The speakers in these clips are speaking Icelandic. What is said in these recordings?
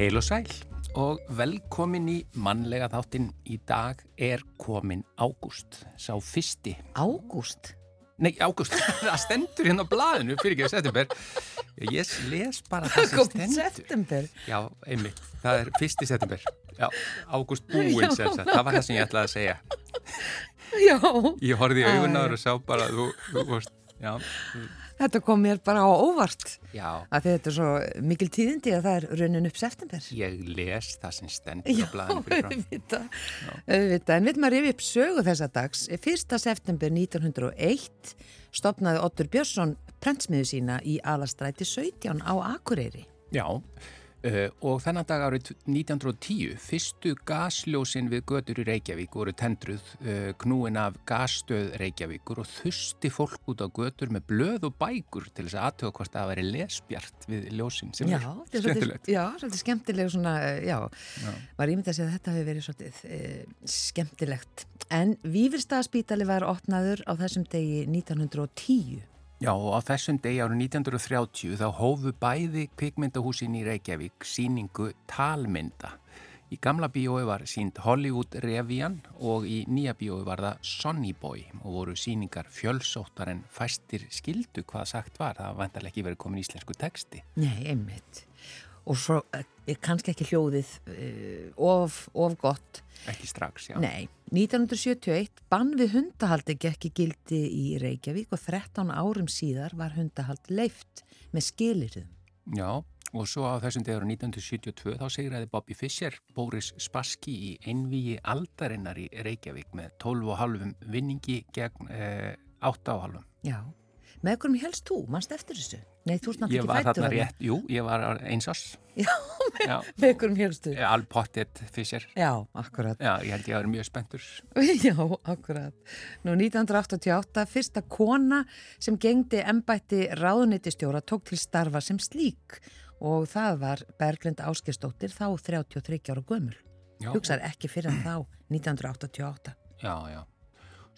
Heil og sæl og velkomin í mannlega þáttinn í dag er komin ágúst, sá fyrsti. Ágúst? Nei, ágúst, það stendur hérna á blaðinu fyrir ekki að september. Ég les bara það sem stendur. September? Já, einmitt, það er fyrsti september. Já, ágúst búinn sem sagt, það var það sem ég ætlaði að segja. Já. Ég horfið í augunar og sá bara, þú, þú vorst, já. Þetta kom mér bara á óvart. Já. Að þetta er svo mikil tíðindi að það er raunin upp september. Ég les það sem stendur á blaðinu fyrir fram. Auðvitað. En við maður rifið upp sögu þessa dags. 1. september 1901 stopnaði Ottur Björnsson prentsmiðu sína í Alastræti 17 á Akureyri. Já, Uh, og þennan dag árið 1910 fyrstu gasljósin við götur í Reykjavík voru tendruð uh, knúin af gasstöð Reykjavíkur og þusti fólk út á götur með blöð og bækur til þess að aðtöða hvort það að veri lesbjart við ljósin sem já, er skemmtilegt. Já, svolítið skemmtileg svona, já, já. var ímyndið að segja að þetta hefur verið svolítið uh, skemmtilegt. En Vífyrstaðspítali var opnaður á þessum degi 1910 Já og á þessum degi árið 1930 þá hófu bæði kvikmyndahúsin í Reykjavík síningu talmynda. Í gamla bíói var sínd Hollywood Revian og í nýja bíói var það Sonny Boy og voru síningar fjölsóttar en fæstir skildu hvað sagt var. Það vantarlega ekki verið komin íslensku texti. Nei, einmitt. Og svo er kannski ekki hljóðið uh, of, of gott. Ekki strax, já. Nei, 1971 bann við hundahaldi gekk í gildi í Reykjavík og 13 árum síðar var hundahald leift með skilirðum. Já, og svo á þessum degur 1972 þá segraði Bobby Fischer Boris Spassky í einvíi aldarinnar í Reykjavík með 12,5 vinningi gegn eh, 8,5. Já, með hvernig helst þú? Mannst eftir þessu? Nei, þú snart ekki fættu það. Ég var þarna rétt, jú, ég var einsás. Já, með, með hvernig helstu? Alpottet Fischer. Já, akkurat. Já, ég held ég að vera mjög spenntur. Já, akkurat. Nú 1988, fyrsta kona sem gengdi ennbætti ráðunitistjóra tók til starfa sem slík og það var Berglind Áskistóttir þá 33 ára gömul. Hugsaði ekki fyrir þá 1988. Já, já.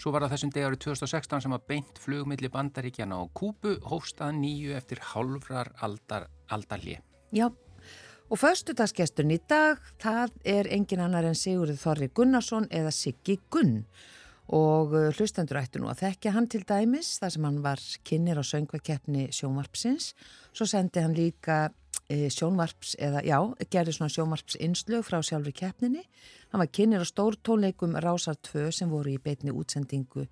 Svo var það þessum deg árið 2016 sem að beint flugmiðli bandaríkjana á Kúbu hófstað nýju eftir hálfrar aldar, aldarli. Já, og förstudagsgesturinn í dag, það er engin annar en Sigurður Þorri Gunnarsson eða Siggi Gunn og hlustendur ættu nú að þekkja hann til dæmis þar sem hann var kynir á söngvakeppni sjónvarpsins. Svo sendi hann líka sjónvarps eða já, gerði svona sjónvarps innslög frá sjálfur keppninni. Hann var kynir á stórtónleikum Rásar 2 sem voru í beitni útsendingu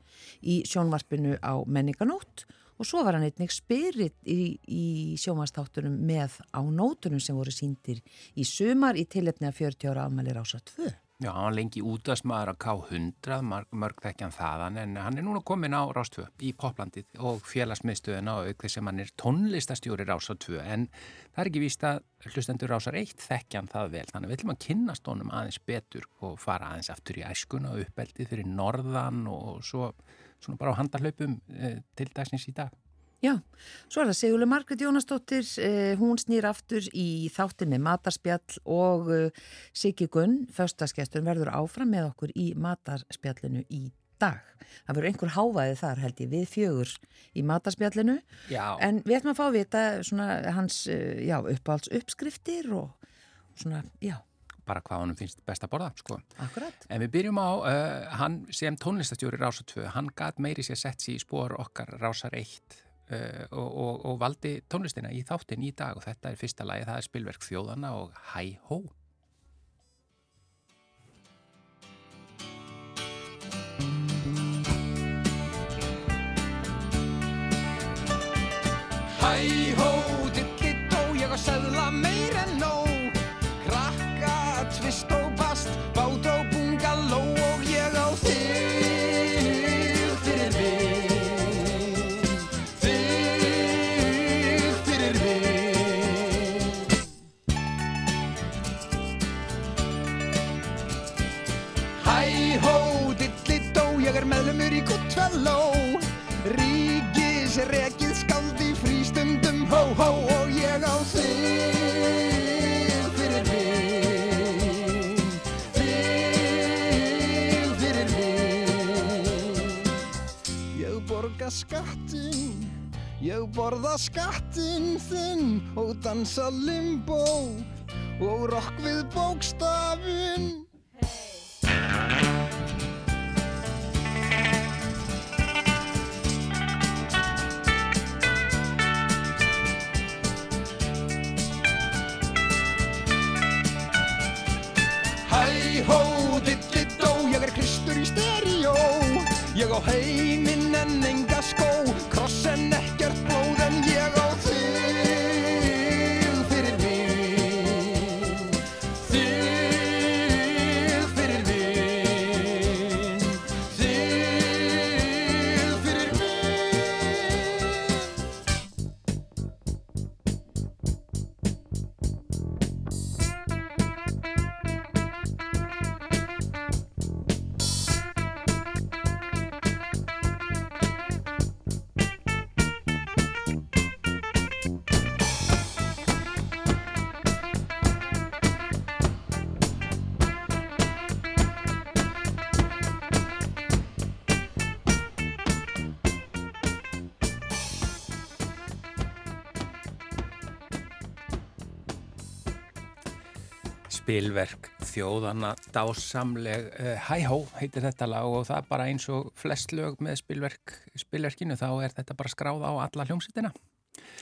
í sjónvarpinu á menninganótt og svo var hann einnig spyrir í, í sjónvarstáttunum með á nótunum sem voru síndir í sumar í tilefni að 40 ára afmæli Rásar 2. Já, hann lengi útastmaður að K100, mörg, mörg þekkjan þaðan, en hann er núna komin á Rástvö í poplandið og félagsmiðstöðuna og auk þess sem hann er tónlistastjóri Rásar 2, en það er ekki víst að hlustendur Rásar 1 þekkjan það vel, þannig að við ætlum að kynast honum aðeins betur og fara aðeins aftur í æskuna og uppeldið fyrir norðan og svo bara á handarhlaupum eh, til dagsins í dag. Já, svo er það Sigurður Margrit Jónasdóttir, eh, hún snýr aftur í þáttinni Matarspjall og eh, Siggi Gunn, föstaskestur, verður áfram með okkur í Matarspjallinu í dag. Það verður einhver hávaði þar held ég við fjögur í Matarspjallinu, Já. en við ætlum að fá að vita svona hans já, uppáhalds uppskriftir og svona, já. Bara hvað hann finnst best að borða, sko. Akkurat. En við byrjum á, uh, hann sem tónlistastjóri Rásar 2, hann gæt meiri sér sett sér í spór okkar Rásar 1 Uh, og, og, og valdi tónlistina í þáttin í dag og þetta er fyrsta lagi, það er spilverk þjóðana og Hæ Hó Hæ Hó, Guttfelló Ríkis rekið skald í frístundum hó hó og ég á þig fyrir mig þig fyrir mig. Ég borga skattinn Ég borða skattinn þinn og dansa limbo og rokk við bókstafinn heiminn en enga Spilverk þjóðana dásamleg uh, Hæhó heitir þetta lag og það er bara eins og flest lög með spilverk, spilverkinu þá er þetta bara skráð á alla hljómsýtina.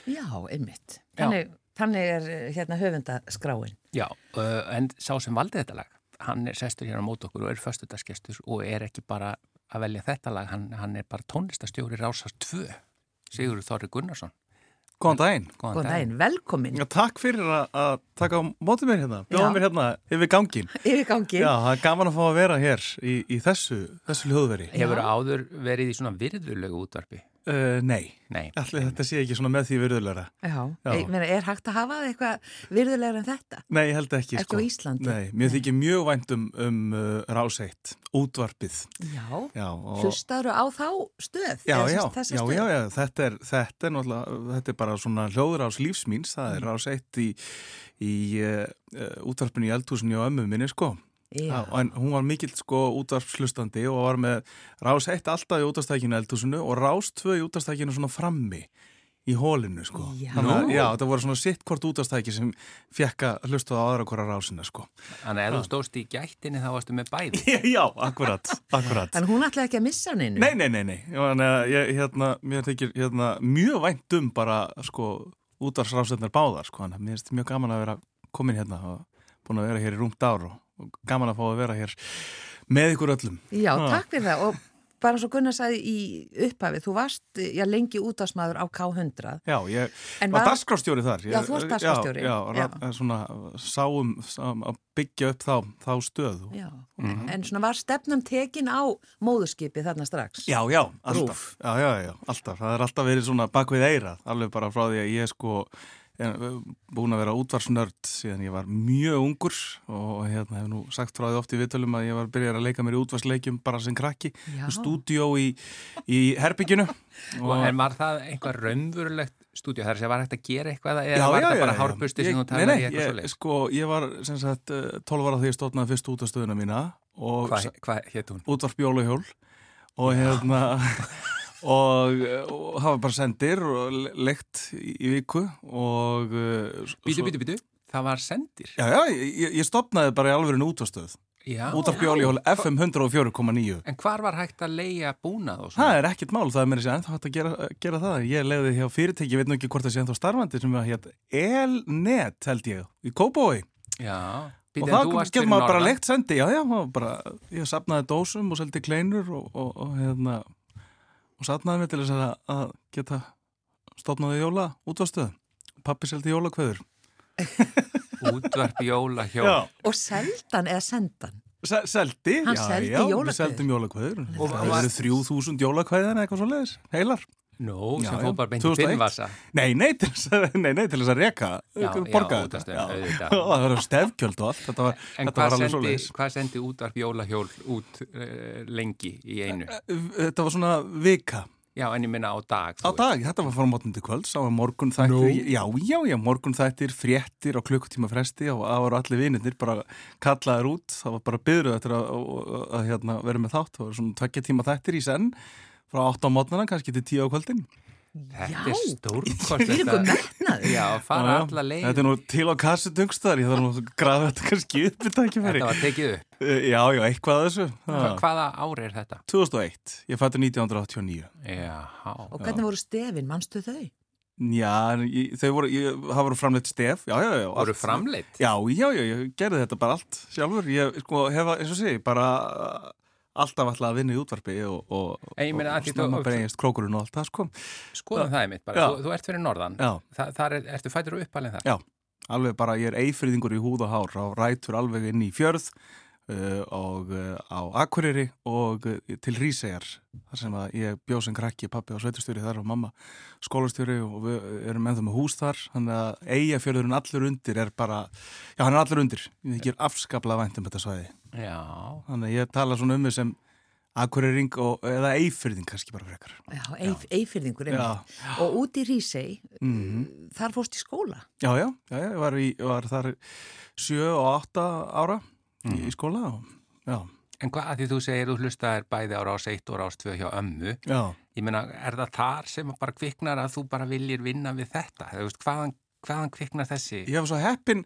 Já, einmitt. Þannig, þannig er eh, hérna höfundaskráin. Já, uh, en sá sem valdi þetta lag, hann er sestur hérna á mót okkur og er föstudagsgestur og er ekki bara að velja þetta lag, hann, hann er bara tónlistastjóri Rásar 2, Sigur Þorri Gunnarsson. Góðan daginn. Góðan daginn, velkomin Já, takk fyrir að, að taka á mótið mér hérna, bjóða mér hérna yfir gangin. yfir gangi. Já, það er gaman að fá að vera hér í, í þessu, þessu hljóðveri. Hefur áður verið í svona virðulegu útvarpi? Uh, nei, Nei. allir þetta sé ekki svona með því virðulegra. Já, Já. Ég meina, er hægt að hafa eitthvað virðulegra en þetta? Nei, ég held ekki. Ekki á Íslandi? Nei, mér þykir mjög vænt um, um uh, ráseitt, útvarpið. Já, Já, og... hlustaður á þá stöð? Já, já, stöð? já, já, þetta er, þetta er náttúrulega, þetta er bara svona hljóður ás lífsmýns, það Mm. er ráseitt í, í uh, uh, útvarpinu í eldhúsinu og ömmu minni, sko. Já. En hún var mikill sko útvarpslustandi og var með rás 1 alltaf í útvarstækinu eldhúsinu og rás 2 í útvarstækinu svona frammi í hólinu sko. Já. Þannig að, já, það voru svona sitt hvort útvarstæki sem fekk að hlusta á aðra hvora rásina sko. Þannig að ef þú stóðst í gættinni þá varstu með bæði. já, akkurat, akkurat. En hún ætlaði ekki að missa hann einu? Nei, nei, nei, nei. Þannig að ég, hérna, mér þykir hérna, mjög vænt um bara sko útvarsrásetnar báðar sko. Þannig að mér finnst mjög gaman að vera komin hérna og búin að vera hér í rúmt ár og, og gaman að fá að vera hér með ykkur öllum. Já, Já. takk fyrir það og bara svo Gunnar sagði í upphafi, þú varst já, lengi útásmaður á K100 Já, ég En var dagskrástjóri þar. Ég, Já, þú varst dagskrárstjóri. Já, já, Já. já. svona sáum, sáum að byggja upp þá, þá stöð. Já, Mhm. en svona var stefnan tekin á móðurskipi þarna strax Já, já, alltaf. Já, já, já, alltaf. Það er alltaf verið svona bakvið eirað, alveg bara frá því að ég sko búin að vera útvarsnörd síðan ég var mjög ungur og hérna hef nú sagt frá því oft í viðtölum að ég var byrjar að leika mér í útvarsleikjum bara sem krakki, Já. stúdíó í, í herbygginu Og en var það eitthvað raunverulegt stúdíu? Það er að var hægt að gera eitthvað eða Já, var já, þetta já, bara Ég- sem þú Nei, talaði nei, í eitthvað svo ég, leið? sko, ég var sem sagt eh, 12 ára þegar ég stofnaði fyrst útastöðuna mína og Hvað hva hétt hún? útvarp jólahjól og hérna og, og hafa bara sendir og le- leikt í, í viku og Bítu, bítu, bítu, það var sendir. Já, já, ég, ég stopnaði bara í alvegurinn útastöð jólahjól FM 104,9 En hvar var hægt að leia búnað og svona? Það er ekkert mál, það er mér að segja ennþá hægt að gera, gera það. Ég leiði hjá fyrirtæki, ég veit nú ekki hvort það sé ennþá starfandi sem að hétt Elnet held ég í Kópói Já. og Bítu, en það getur maður bara leikt sendi, já, já, bara, ég sapnaði dósum og seldi kleinur og, og, og hérna, og sapnaði mig til þess að, að geta stopnaði jóla útvastöð. Pappi seldi jólakveður. Útvarp jóla hjól. Já, Og seldan eða sendan Se seldi, Hann já, seldi já, jólakveður. við seldum jólakveður. Og það eru þrjú þúsund jólakveðan eða eitthvað svo leiðis, heilar. Nú, sem Já, fór bara beint í 2001. pinnvasa. Nei, nei, til þess að, nei, nei, til þess að reka, Já, borga já, þetta. og það var stefgjöld og allt, þetta var, En þetta var alveg sendi, svo leiðis. hvað sendi útvarp jólahjól út uh, lengi í einu? Þetta var svona vika Já, en ég minna á dag. á dag, þetta var frá mótnandi kvöld, sá að morgun þættir, já, já, já, morgun þættir, fréttir á klukkutíma fresti og það voru allir vinirnir bara kallaðir út, það var bara byggður eftir að, að, að hérna, vera með þátt, það var svona tveggja tíma þættir í senn, frá 8 á mótnana, kannski til 10 á kvöldin. Þetta Já. er. Já, Já, já. leið Þetta er nú til á kassetungstar, ég þarf nú að grafa þetta kannski upp. Þetta var tekið upp Já, já, eitthvað að þessu. Hva. Hvaða ári er þetta? 2001, ég fættu 1989. Já, Og hvernig voru stefin, manstu þau? Já, ég- þau voru, ég, það voru framleitt stef, já, já, já. voru allt. framleitt Já, já, já, ég gerði þetta bara allt sjálfur. Ég, sko, hefa, eins og segi, bara alltaf alltaf að vinna í útvarpi og, og, og snemma breyðist krókurinn og allt það, sko. Skoðum það einmitt bara, Já. þú, þú ert fyrir norðan Þa, Þar er, ertu fættur uppalinn þar Já. alveg bara, ég er eifriðingur í húð og hár á rætur alveg inn í fjörð og uh, á Akureyri og uh, til Rísegjar þar sem að ég bjóð sem krakki, pappi á sveitustjóri þar og mamma skólastjóri og við erum ennþá með hús þar. Þannig að eigafjörðurinn allur undir er bara, já hann er allur undir. Ég ger afskaplega vænt um þetta svæði. Já, þannig að ég tala svona um sem Akureyring og, eða eifriðing kannski bara frekar. Já, eif, eifyrðingur. Og út í Rísei, mm þar fórst í skóla. Já, já, já, já, ég var, í, var þar sjö og átta ára í, í skóla og, já, en hvað að því þú segir þú hlustaðir bæði á rás 1 og rás 2 hjá ömmu já, Ég meina, er það þar sem bara kviknar að þú bara viljir vinna við þetta? Þú veist, hvaðan, hvaðan kviknar þessi? ég var svo heppin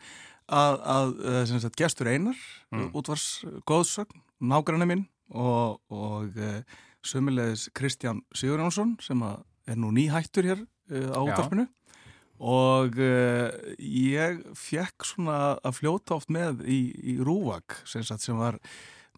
að, að eh, sem sagt, gestur einar Mm. útvars góðsögn, nágranni minn og, og uh, sömulegis Kristján Sigurjónsson sem að er nú nýhættur hér uh, á útvarpinu og uh, ég fekk svona að fljóta oft með í, í Rúvak sem, sem var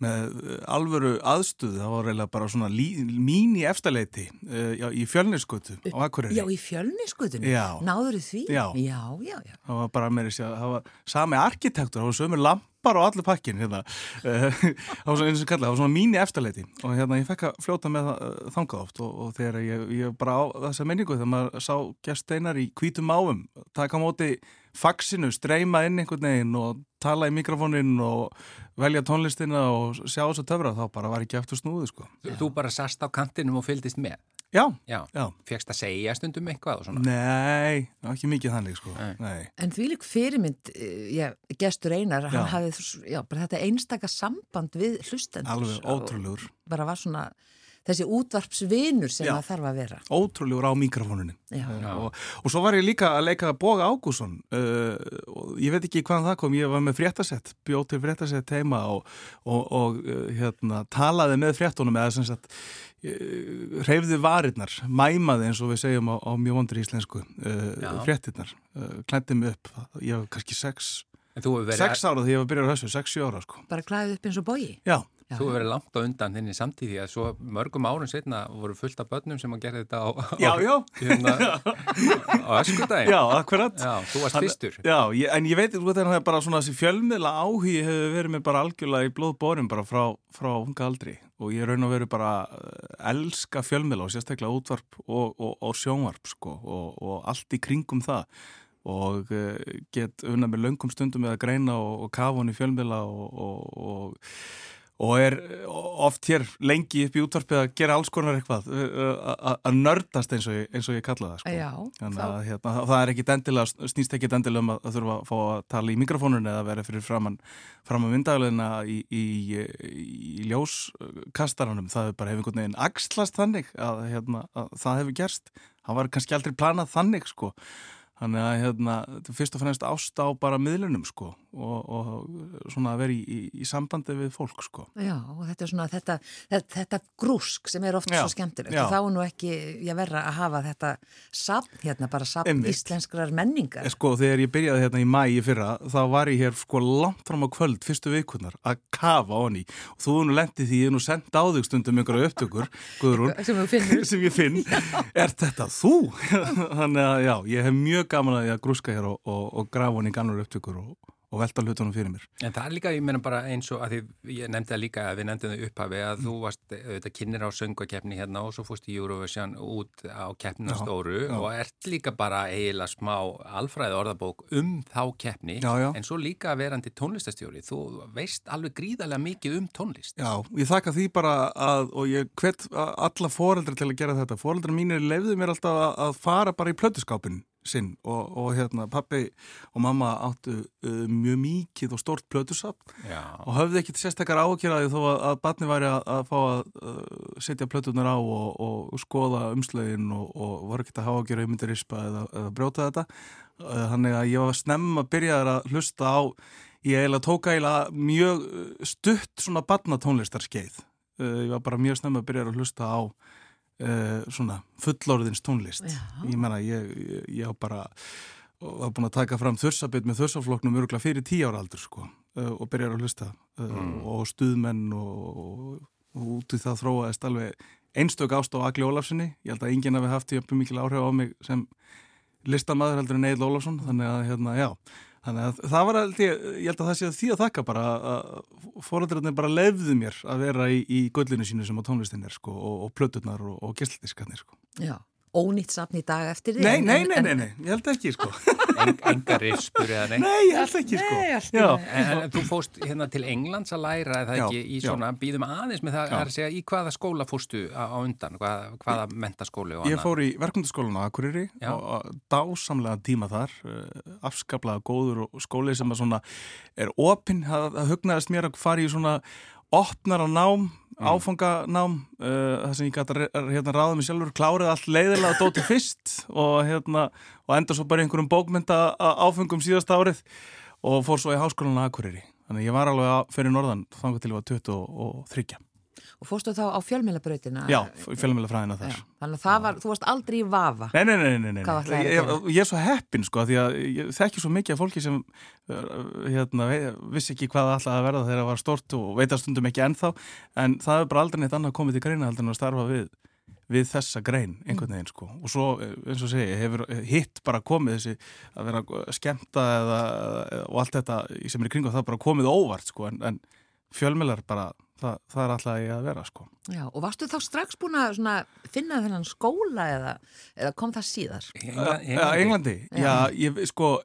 með uh, alvöru aðstuð, það var reyna bara svona lí, mín í efstaleiti uh, já, í fjölniskutu á Akureyri Já, í fjölniskutunni. Já. Náður því? Já. Já, já, já. það var bara meiri sér, það var sami arkitektur, það var sömur lampar og allir pakkin hérna, Eh, það var svona eins og kallað, það var svona mín í efstaleiti og hérna ég fekk að fljóta með uh, þangað oft og, og þegar ég, ég bara á þessa menningu þegar maður sá gesteinar í hvítum áum, taka móti faxinu, streyma inn einhvern veginn og tala í mikrofónin og velja tónlistina og sjá þessu töfra þá bara var ekki eftir snúði sko. Þú, bara sast á kantinum og fylgdist með? Já, Já. já. Fegst að segja stundum eitthvað og svona? Nei, ekki mikið þannig sko. Nei. Nei. En því lík fyrirmynd, eh, já, gestur einar, hann bara þetta einstaka samband við hlustendur. Alveg ótrúlegur. Bara var svona þessi útvarpsvinur sem það þarf að vera. Ótrúlegur á. Já. og, og svo var ég líka að leika Boga Ágússon uh, og ég veit ekki hvaðan það kom ég var með fréttasett, bjóð til fréttasett heima og, og, og uh, hérna, talaði með fréttunum eða sem sagt uh, hreyfði varirnar mæmaði eins og við segjum á, á mjög vondur íslensku uh, fréttinnar uh, klændi mig upp, ég var kannski sex, En þú hefur verið, sex ára þegar ég var byrjað á þessu, sex, sjö ára sko. Bara klæðið upp eins og bói. Já, Já. þú hefur verið langt á undan þinni samtíði að svo mörgum árum setna voru fullt af börnum sem að gera þetta á, já, á, já, hérna, á öskudaginn. já, akkurat Já, þú varst fyrstur. Já, ég, en ég veit sko, þegar það er bara svona þessi fjölmiðla áhugi hefur verið mér bara algjörlega í blóðbórum bara frá, frá unga aldri og ég raun og veru bara uh, elska fjölmiðla og sérstaklega útvarp og, og, og sjónvarp sko og, og allt í kringum það og uh, get unna með löngum stundum með að greina og, og kafa hann í fjölmiðla og, og, er oft hér lengi upp í útvarpið að gera alls konar eitthvað uh, að að nördast eins og ég, eins og ég kalla það sko. Já, Þannig þá, að hérna, það er ekki endilega, snýst ekki endilega um að, að þurfa að fá að tala í mikrofónun eða vera fyrir framann, framann vindagleina í, í, í ljóskastaranum. Það er bara hefur einhvern veginn axlast þannig að, hérna, að það hefur gerst. Það var kannski aldrei planað þannig sko. Þannig að hérna, fyrst og fremst ást á bara miðlunum sko og, og svona að vera í, í, í sambandi við fólk sko. já, og þetta er svona þetta, þetta, þetta grúsk sem er oft Já, svo skemmtilegt. já. Og þá er nú ekki, ég verra að hafa þetta sapn hérna, bara sapn Einmitt. íslenskrar menningar. En Sko, þegar ég byrjaði hérna í mæ í fyrra, þá var ég hér sko langt fram á kvöld, fyrstu vikurnar, að kafa honni. Og þú er nú lendið því ég er nú sendt á þig stundum einhverja upptökur, Guðrún, Sem sem ég finn. Er þetta þú? Þannig að já, ég hef mjög gaman að ég að grúska hér og, og, og grafa honni í gamlar upptökur og, og velta hlutunum fyrir mér. En það er líka, ég meina bara eins og að því ég nefndi það líka að við nefndum þau upphafi að þú varst auðvitað kynir á söngakefni hérna og svo fórst í Eurovision út á keppnina Já, stóru já. og ert líka bara eiginlega smá alfræði orðabók um þá keppni Já, já. en svo líka verandi tónlistastjóri þú veist alveg gríðarlega mikið um tónlist Já, ég þakka því bara að, og ég hvet alla foreldra til að gera þetta. Foreldra mínir lefðu mér alltaf að fara bara í plötuskápin sinn og, og hérna pappi og mamma áttu uh, mjög mikið og stort plötusapn og höfðu ekkert sérstakar ákjæraði þó að, að barni væri að, að fá að uh, setja plötunar á og, og skoða umslögin og, og voru ekkert að hafa ákjæra hugmyndir rispa eða, eða brjóta þetta. Uh, þannig að ég var snemm að byrja að hlusta á ég eiginlega tóka eiginlega mjög stutt svona barnatónlistarskeið. Ég var bara mjög snemm að byrja að hlusta á uh, svona fullorðins tónlist Já. ég menna, ég, ég, ég á bara var búin að taka fram þursabit með þursafloknum öruglega fyrir tíu ára aldur sko uh, og byrjar að hlusta uh, mm. og stuðmenn og, og, og út í það þróaðist alveg einstök ást á Agli Ólafssoni ég held að enginn hafi haft í öppum mikil áhrif á mig sem listamæður heldur en Egil Ólafsson þannig að hérna, já Þannig að það var aldrei, ég held að það sé að því að þakka bara að fóröldrarnir bara lefðu mér að vera í, í gullinu sínu sem á tónlistin er sko og, og plöturnar og, og gæstlískarnir sko. Já ónýtt safn í dag eftir því Nei, nei, nei, nei, nei, ég held ekki sko. En, Enga rispur eða nei Nei, ég held ekki sko. Nei, en, en þú fóst hérna til Englands að læra eða ekki í svona, já. býðum aðeins með það að segja í hvaða skóla fóstu á undan? Hvaða, hvaða mentaskóli Ég fór í verkmyndaskólan á Akureyri já. og dásamlega tíma þar eh, afskaplega góður skóli sem að svona er opinn, það hugnaðist mér að fara í svona opnar á nám mm. áfanganám uh, það sem ég gæti að hérna, ráða mig sjálfur klárið allt leiðilega dóti fyrst og, hérna, og enda svo bara einhverjum bókmynda áfengum síðast árið og fór svo í háskólan að Akureyri þannig ég var alveg fyrir norðan þannig til ég var 23 Og fórstu þá á fjölmjölabrautina? Já, fjölmjölafræðina þar. Já, þannig að var, þú varst aldrei í vafa? Nei, nei, nei, nei, nei. Ég, ég, ég er svo heppin sko, því að ég þekki svo mikið af fólki sem uh, hérna, vissi ekki hvað alltaf að verða þegar það var stort og veitastundum ekki ennþá, en það er bara aldrei neitt annað komið til greina heldur en að starfa við, við þessa grein, einhvern veginn sko. Og svo, eins og segi, hefur hitt bara komið þessi að vera skemta eða, og allt þetta sem er í kring og það bara komið óvart sko, en, en fjölmjölar bara það, það er alltaf ég að vera sko. Já, og varstu þá strax búin að finna þennan skóla eða, eða kom það síðar? Englandi? Já, Englandi, já, ég sko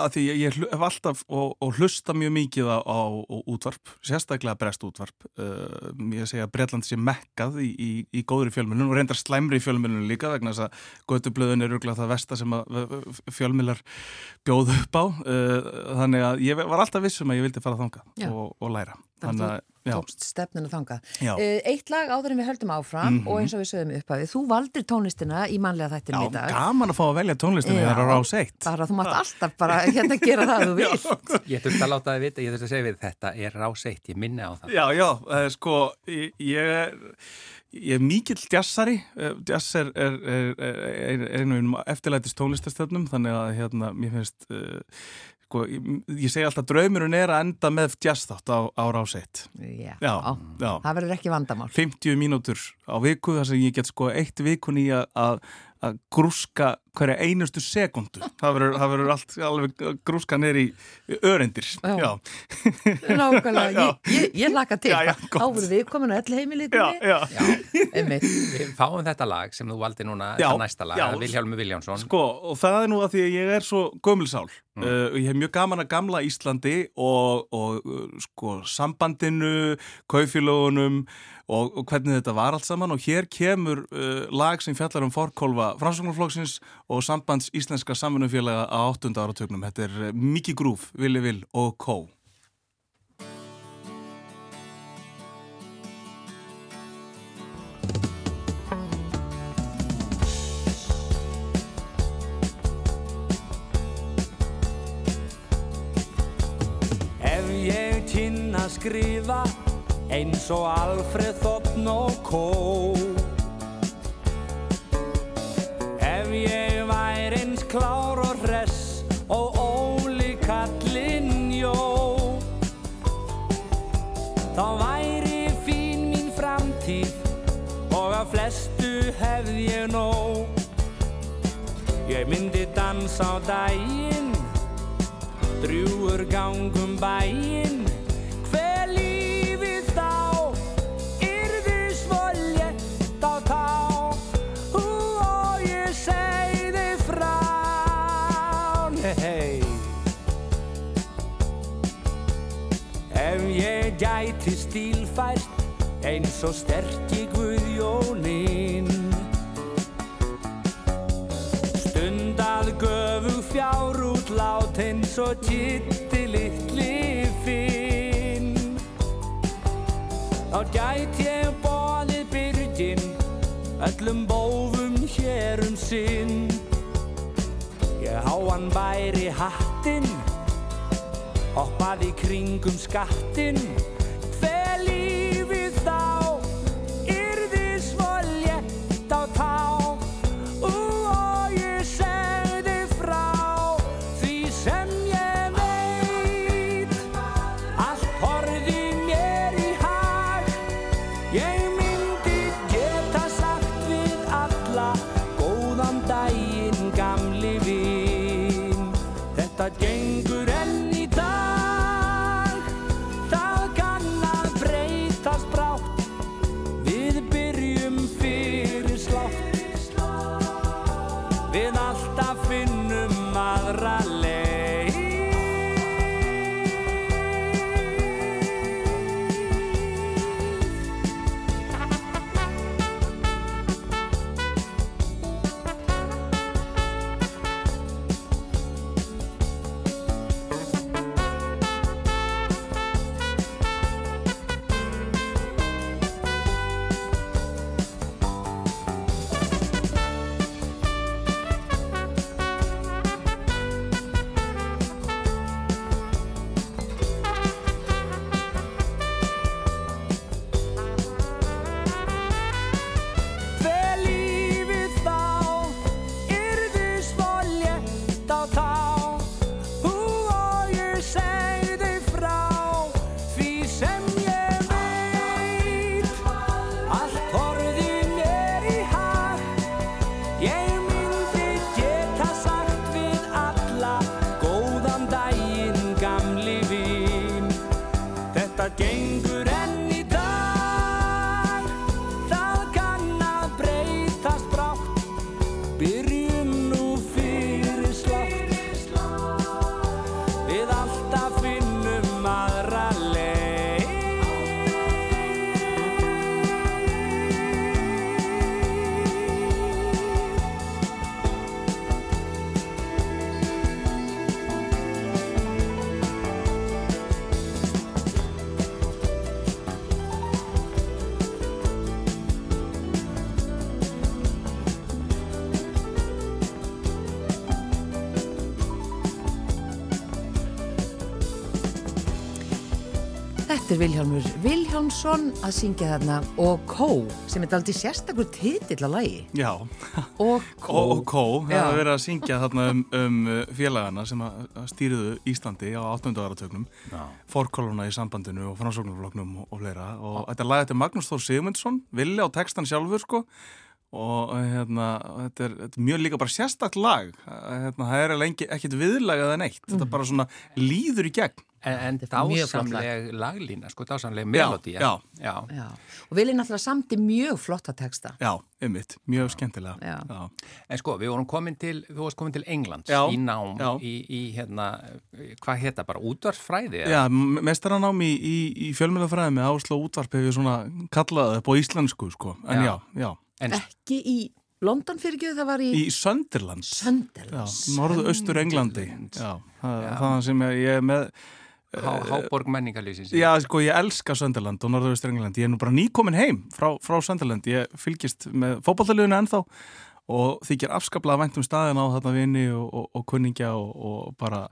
að því ég, ég hef alltaf og, og hlusta mjög mikið á, á, á útvarp, sérstaklega brest útvarp uh, ég segja að Breitland sé mekkað í, í, í góðri fjölmjölun og reyndar slæmri í fjölmjölun líka vegna þess að götublöðun er rúglega það versta sem fjölmjölar bjóðu upp á uh, þannig að ég var alltaf vissum að ég vildi fara þanga og, og læra þannig að tókst stefninu þanga. Uh, eitt lag áður en við höldum áfram mm -hmm. og eins og við sögum uppafið, þú valdir tónlistina í manlega þættinu í dag. Já, gaman að fá að velja tónlistina þegar það er á seitt. Bara þú mátt alltaf bara hérna gera það þú vilt. Ég þurfti að láta það vita, ég þurfti að segja við þetta er á seitt, ég minna á það. Já, já, uh, sko, ég, ég er Ég er mikill eh, jazz er, er, er, er einu eftirlætist tónlistastöfnum þannig að hérna, mér finnst uh, sko, ég, segi alltaf draumurinn er að enda með jazzþátt á, á rásitt. Já, já, já, það verður ekki vandamál. 50 mínútur á viku þar sem ég get sko eitt vikun í að að grúska hverja einustu sekundu. Það verður allt alveg grúska neyri örendir Já, Nákvæmlega, ég, ég laka til. Áfyrir við komin á elli heimilíkunni Við fáum þetta lag sem þú valdi núna, næsta lag Vilhjálmi Viljánsson Sko, og það er nú að því að ég er svo gömulsál mm. uh, ég hef mjög gaman að gamla Íslandi og, og uh, sko, sambandinu, kaufélögunum og, og hvernig þetta var allt saman og hér kemur uh, lag sem fjallar um fórkólfa Fransóknarflokksins og sambands íslenska samfunnumfélaga á 8. áratögnum. Þetta er uh, Miki Grúf, Vili Vil og Kó. Ef ég kynna skrifa eins og Alfred Þotn og Kó Ef ég væri eins klár og hress og óli kallinn jó þá væri fín mín framtíð og að flestu hefð ég nóg. Ég myndi dansa á daginn drjúur gangum bæinn gæti stílfært eins og sterkir Guðjónin stundað göð eins og kitti litli finn. Þá gæt ég bóðið byrgin öllum bóðum hér um sinn Ég há hann væri hattinn hoppaði kringum skattinn Þetta er Vilhjálmur Vilhjálmsson að syngja þarna og Kó sem er aldrei sérstakur titill að lægi Já, og Kó. Og, og Kó það Já. hefur verið að syngja þarna um, um uh, félagana sem að að stýrðu Íslandi á 8. áratögnum fórkóluna í sambandinu og framsóknarfloknum og, og fleira. Og þetta lag þetta er Magnús Þór Sigmundsson villi á textan sjálfur sko og hérna, þetta er, þetta er mjög líka bara sérstakt lag hérna, það er alveg ekkert viðlagað en eitt þetta bara svona líður í gegn En, en Þetta er mjög flott lag. dásamleg laglína, sko, dásamleg melodía. já. já. Já. og Vili náttúrulega samti mjög flotta texta Já, ummitt, mjög skemmtilega Já. Já. En sko, við vorum komin til, þú varst komin til Englands Já, í nám, já. í, í hérna, hvað heita bara, útvarsfræði? Já, mestaranám í, í, í fjölmjölafræði með ásló útvarp hef ég svona kallað upp á íslensku sko, en já, Já. En ekki í London fyrir ekki það var í, í Sönderlands Já, Sunderlands norðu austur Englandi Já, það, það sem ég, er með há, háborg menningarlýsins. Já, sko, ég elska Sönderland og norðu austur Englandi. Ég er nú bara nýkomin heim frá, frá Sönderland Ég fylgist með fótballtaliðinu ennþá og þykir afskaplega vænt um staðin á þarna vini og, og, og kunningja og, og bara,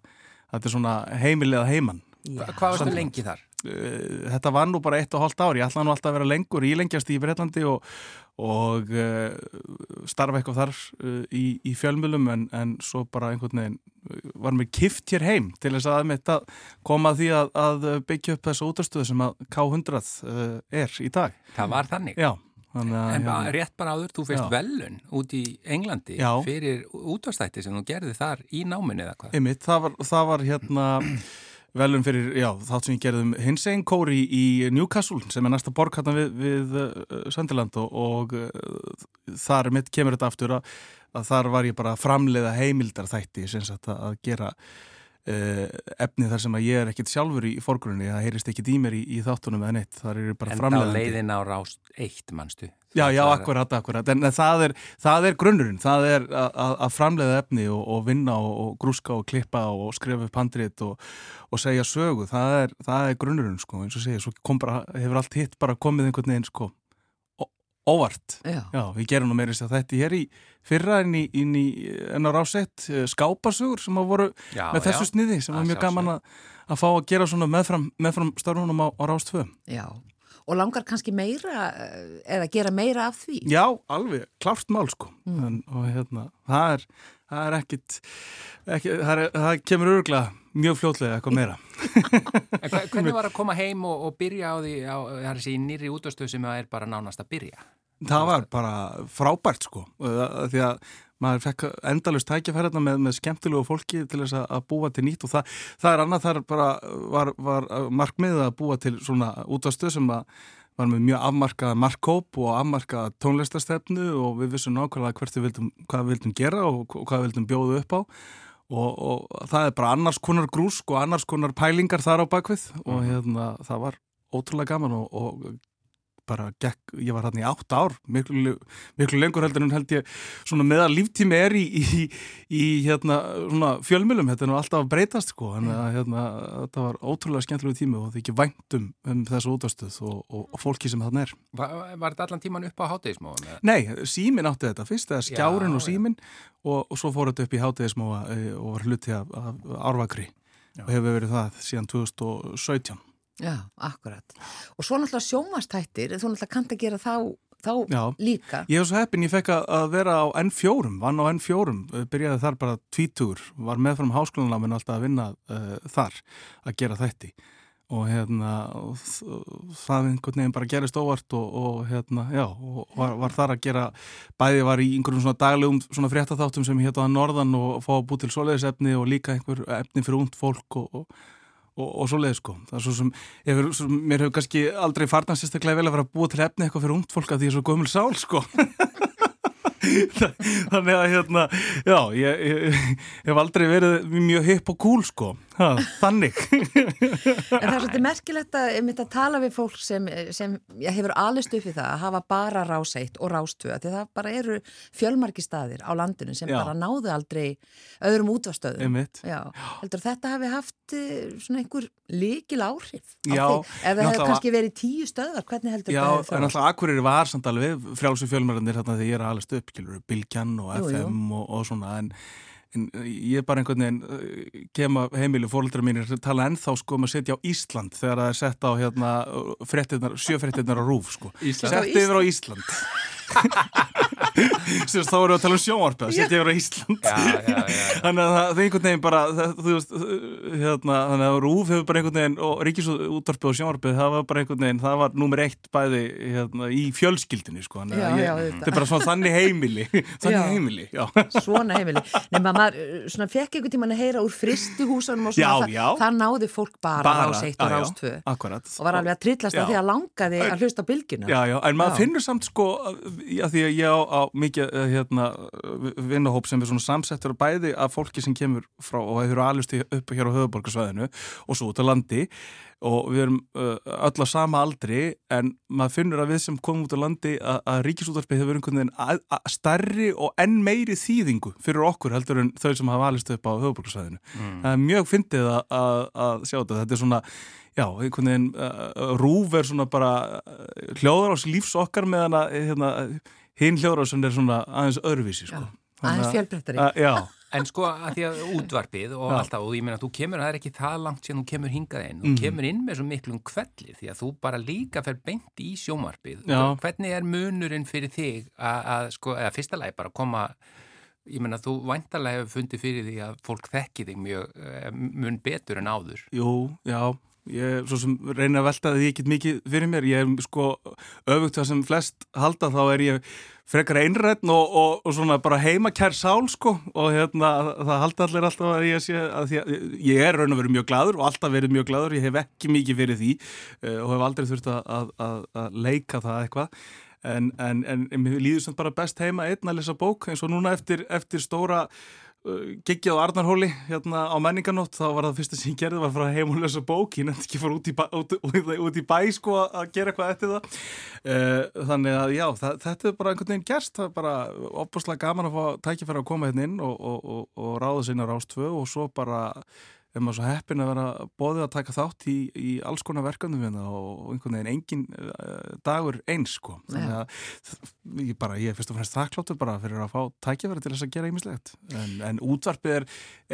þetta er svona heimilega heiman. Já. Hvað varstu lengi þar? Uh, þetta var nú bara eitt og hálft ár, ég ætla nú alltaf að vera lengur ílengjast í Breitlandi og, og uh, starfa eitthvað þar uh, í, í fjölmjölum en, en svo bara einhvern veginn var mér kift hér heim til þess að að koma því að, að byggja upp þessa útastöðu sem að K100 uh, er í dag. Það var þannig. Já, þannig að... En bara, rétt bara áður, þú Já. velun út í Englandi Já. fyrir útvarstætti sem þú gerði þar í náminni eða hvað? Einmitt, það var, það var hérna velum fyrir, já, þátt sem ég gerðum hins einn kóri í Newcastle sem er næsta borg hérna við, við uh, Sönderland og, og uh, þar mitt kemur þetta aftur að, að þar var ég bara framleiða heimildar þætti að, að gera uh, efni þar sem að ég er ekkit sjálfur í fórgrunni, það heyrist ekkit í mér í, í þáttunum eða neitt, þar er ég bara En þá framleiðandi. leiðin á rást eitt, manstu, Já, já, akkurat, akkurat, en það er, það er grunnurinn, það er að framleiða efni og, og vinna og, og grúska og klippa og skrifa upp handrit og, og segja sögu, það er, það er grunnurinn, sko, eins og segja, svo bara, hefur allt hitt bara komið einhvern veginn, sko, óvart. Já. já, við gerum nú meirist að þetta er í fyrra en í, í, en á rásett eh, skápasugur sem hafa voru já, með þessu já. sniði sem var mjög gaman að, að fá að gera svona meðfram, meðfram starfunum á, á rástvö. Já og langar kannski meira eh, eða gera meira af því? Já, alveg, klart mál sko mm. en, og hérna, það er, það er ekkit ekki, það, er, það kemur öruglega mjög fljótlega eitthvað meira Hvernig var að koma heim og, og byrja á því á, það er þessi nýri útastöð sem það er bara nánast að byrja? Það var bara frábært sko því að maður fekk endalust tækjafærarna með, með skemmtilegu fólki til þess að búa til nýtt og það, það er annað þar bara var, var markmiðið að búa til svona útastöð sem að var með mjög afmarkaða markkóp og afmarkaða tónlistastefnu og við vissum nákvæmlega hvert við vildum, hvað við vildum gera og, og hvað við vildum bjóðu upp á og, og það er bara annars konar grúsk og annars konar pælingar þar á bakvið og mhm. hérna það var ótrúlega gaman og, og bara gekk, ég var hérna í átt ár miklu, miklu lengur heldur en held ég svona meðal líftími er í, í, í hérna svona fjölmjölum þetta er nú alltaf að breytast sko en að, hérna, þetta var ótrúlega skemmtilegu tími og það er ekki væntum um þessu útastuð og, og, og fólki sem þarna er Var, var þetta allan tíman upp á hátegismóa? Nei, símin átti þetta fyrst, eða skjárin já, og símin og, og svo fór þetta upp í hátegismóa eh, og var hluti af, af árvakri já. og hefur verið það síðan 2017 Já, akkurat. Og svo náttúrulega sjómastættir, þú náttúrulega kannt að gera þá, þá Já, líka. Ég hef svo heppin, ég fekk að vera á N4, vann á N4, eh, byrjaði þar bara tvítugur, var með fram háskólanláminn alltaf að vinna uh, þar að gera þætti og hérna það einhvern veginn bara gerist óvart og, og hérna, já, og var, var þar að gera, bæði var í einhverjum svona daglegum svona fréttatháttum sem hétt á Norðan og fá að bú til svoleiðisefni og líka einhver efni fyrir ungd fólk og, og og, og svo leiði sko. Það er svo sem, hefur, svo, mér hefur kannski aldrei farnast sérstaklega vel að vera að búa til efni eitthvað fyrir ungt fólk að því ég er svo gömul sál sko. Þannig að hérna já, ég, ég, ég hef aldrei verið mjög hipp og cool sko ha, þannig. En það er svolítið merkilegt að, að tala við fólk sem, sem hefur alist upp í það að hafa bara rás 1 og rás 2 því það bara eru fjölmarki staðir á landinu sem já. bara náðu aldrei öðrum útvastöðum heldur þetta hafi haft eh, svona einhver líkil áhrif já, ef það hefur kannski verið tíu stöðar hvernig heldur já, það en alltaf akkurir var samt alveg frjálsum fjölmarinnir þarna þegar ég er alist upp, Bilgjan og FM jú, jú. Og, og svona en en eh, ég bara einhvern veginn eh, kema heimilu, fólkdra mínir tala ennþá sko um að setja á Ísland þegar það er sett á hérna sjöfrettinnar á rúf sko. Sett yfir á Ísland Sérst, þá erum við að tala um sjónvarpið að setja yfir á Ísland. Já, já, já, þannig að það er einhvern veginn bara það, veist, hérna, þannig að Rúf hefur bara einhvern veginn og Ríkisútvarpið og sjónvarpið það var bara einhvern veginn, það var nummer eitt bæði hérna, í fjölskyldinni sko, þetta er bara svona þannig heimili þannig heimili svona heimili, nema maður svona, fekk einhvern tíman að heyra úr fristihúsanum og svona, það, það náði fólk bara, bara á seitt og rástfö og var alveg að trillast að því að langaði að hlusta bylgina en maður finnur samt sko að því að ég á, á mikið eh, hérna, vinnahóp sem er svona samsettur bæði af fólki sem kemur frá og hefur alveg upp hér á höfuborgarsvæðinu og svo út á landi og við erum uh, öll á sama aldri en maður finnur að við sem komum út á landi að, að ríkisútvarpið hefur einhvern veginn að, að starri og enn meiri þýðingu fyrir okkur heldur en þau sem hafa alist upp á höfuborgarsvæðinu. Mm. Það er mjög fyndið að, að sjá þetta. Þetta er svona já, einhvern veginn uh, rúf er svona bara uh, hljóðar ás lífs okkar meðan að hérna, hinn hljóðar ás er svona aðeins öðruvísi sko. aðeins fjölbrettari já En sko að því að útvarpið og alltaf og ég meina að þú kemur, það er ekki það langt sem þú kemur hingað inn, þú mm. kemur inn með svo miklum kvelli því að þú bara líka fer beint í sjómarpið hvernig er munurinn fyrir þig að, að sko, eða fyrsta lagi bara koma ég meina þú væntalega hefur fundið fyrir því að fólk þekki þig mjög eh, mun betur en áður. Jú, já Ég svo sem reyna að velta því ekki mikið fyrir mér, ég er sko öfugt það sem flest halda þá er ég frekar einræðn og, og, og svona bara heimakær sál sko. Og hérna það halda allir alltaf að ég sé að, að ég er raun og verið mjög gladur og alltaf verið mjög gladur, ég hef ekki mikið fyrir því uh, og hef aldrei þurft að, að, leika það eitthvað. En, en, en mér líður samt bara best heima einn að lesa bók eins og núna eftir, eftir stóra uh, giggið á Arnarhóli hérna á menninganótt þá var það fyrsta sem ég gerði var að fara heim og lösa bók. Ég nefndi ekki fara út í bæ, út, út, út í bæ sko að gera eitthvað eftir það. Uh, þannig að já það, þetta er bara einhvern veginn gerst. Það er bara opbúrslega gaman að fá tækifæra að koma hérna inn og, og, og, og ráða sinna rástvö og svo bara er maður svo heppin að vera bóðið að taka þátt í, í alls konar verkefnum hérna og einhvern veginn engin uh, dagur eins sko. Þannig að ég bara, ég er fyrst og fremst þakkláttur bara fyrir að fá tækjafæri til þess að gera ímislegt en, en útvarpið er,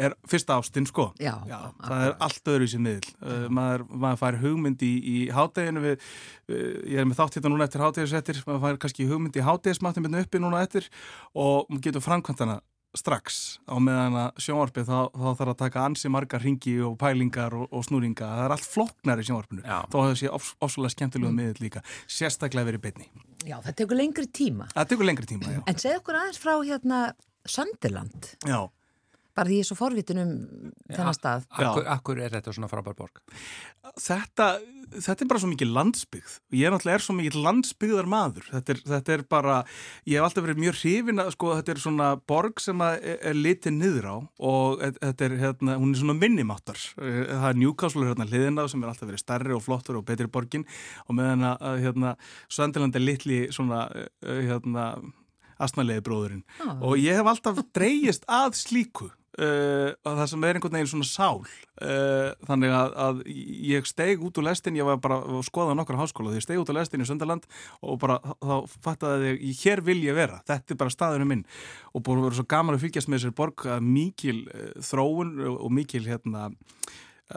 er fyrsta ástinn sko. Já, það er allt öðru í sér miðl uh, maður, maður fær hugmynd í, í hádeginu við, uh, ég er með þátt hérna núna eftir hádegisettir, maður fær kannski hugmynd í hádegismattum hérna uppi núna eftir og maður getur framkvæmtana strax á meðan að sjónvarpið þá, þá þarf að taka ansi margar ringi og pælingar og, og snúringa það er allt floknar í sjónvarpinu Já. þá hefur þessi ofsvöldlega skemmtilegu mm. miðl líka sérstaklega verið beinni Já, það tekur lengri tíma. það tekur lengri tíma, En segð okkur aðeins frá hérna Sönderland, já. Bara því ég er svo forvitin um þennan stað. Akkur, akkur er þetta svona frábær borg? Þetta, þetta er bara svo mikið landsbyggð og ég er náttúrulega er svo mikið landsbyggðar maður þetta er, þetta er bara, ég hef alltaf verið mjög hrifin að sko þetta er svona borg sem að er, er litið niður á og þetta er hérna, hún er svona minnimáttar það er Newcastle hérna hliðina sem er alltaf verið stærri og flottur og betri borgin og meðan að hérna Sönderland er litli svona hérna astnalegi bróðurinn Ah. og ég hef alltaf dreyjist að slíku uh, að það sem er einhvern veginn svona sál. Uh, þannig að, að ég steig út úr lestin, ég var bara að skoða nokkra háskóla, því ég steig út úr lestin í Söndaland og bara þá fattaði ég hér vil ég vera, þetta er bara staðurinn minn. Og búin að vera svo gaman að fylgjast með þessari borg að mikil uh, þróun og, mikil hérna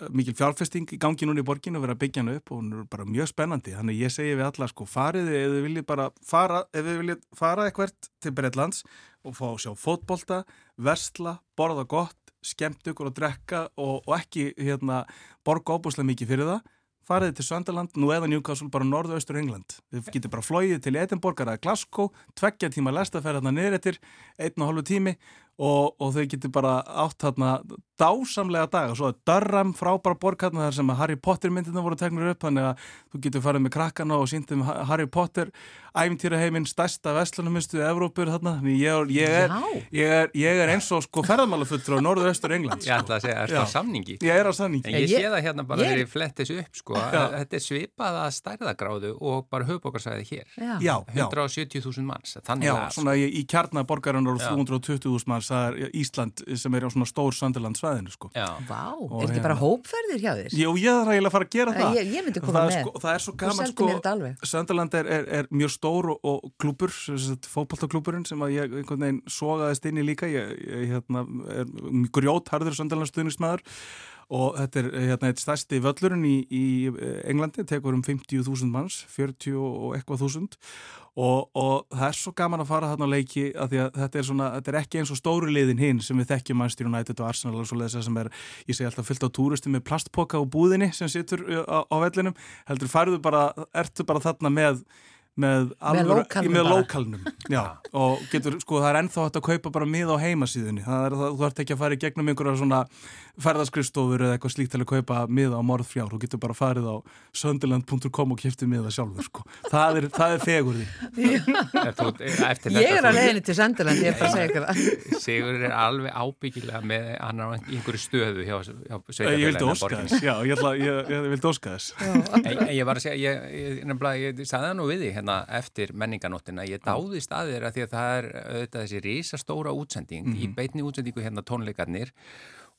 mikil fjárfesting í gangi núna í borginu og vera að byggja hann upp og hún er bara mjög spennandi. Þannig ég segi við alla sko fariði ef þið viljið bara fara, ef þið viljið fara eitthvert til Breitlands og fá að sjá fótbolta, versla borða gott, skemmt ykkur og drekka og, og ekki hérna borga óbúslega mikið fyrir það fariði til Söndaland, nú eða Newcastle bara norðu-austur England. Þið getur bara flóið til Edinborg eða Glasgow, tveggja tíma lestaferð hérna niður eftir, einn og hálfu tími og, og þau getur bara átt hérna dásamlega dag og svo er Durham frábæra borg hérna þar sem Harry Potter myndina voru tegnur upp þannig að þú getur farið með krakkana og síndum Harry Potter æfintýraheiminn stærsta vestlunumustu í Evrópur þarna, ég, ég, er, ég, er, ég er eins og sko ferðamálafullur á norður-austur England Ég ætla að segja, er Já. það samningi? Ég er á sanningi En ég Ég- sé það hérna bara þegar ég fletti þessu upp sko, að þetta er svipað að stærðagráðu og bara höfbókarsæði hér. Já. Já, já 170.000 manns, þannig Já, að svona í, í kjarnaborgarinnar og Já. 320.000 manns, það er Ísland sem er á svona stór Sönderland svæðinu sko. Já, Vá, Og er þetta hérna- bara hópferðir hjá þér? Jú, ég er eiginlega að fara að gera það. Ég, ég myndi koma það, með. sko, það er svo gaman sko. Sönderland er, er, er mjög stór og, og klúpur, fótballtaklúpurinn sem að ég einhvern veginn sogaðist inn í líka, ég, ég hérna, er grjótharður Sönderland stuðnismæður og þetta er hérna eitt stærsti völlurinn í, í Englandi, tekur um 50.000 manns, 40 og eitthvað þúsund. Og, og það er svo gaman að fara þarna á leiki að að þetta er, svona, þetta er ekki eins og stóru liðin hinn sem við þekkjum Manchester United og Arsenal og svo leiðis sem er, ég segi alltaf fyllt á túristi með plastpoka á búðinni sem situr uh, á, á vellinum, heldur færðu bara, ertu bara þarna með með, alvöru- lókalnum með já, og getur, sko, það er ennþá hægt að kaupa bara mið á heimasíðunni. Það er, það, þú ert ekki að fara í gegnum einhverja svona ferðaskrifstofur eða eitthvað slíkt til að kaupa mið á morðfjár, þú getur bara farið á söndiland.com og kiftið miða sjálfur sko. það er, það er fegurði eftir Ég er að leiðinni til Sönderland, ég er bara að segja það. Sigur er alveg ábyggilega með einhverju stöðu hjá, hjá ég vildi óska þess, já, ég, ætla, ég, ég vildi óska þess Að hérna eftir menninganóttina, ég dáðist að að því að það er auðvitað þessi risastóra útsending, í beinni útsendingu hérna tónleikarnir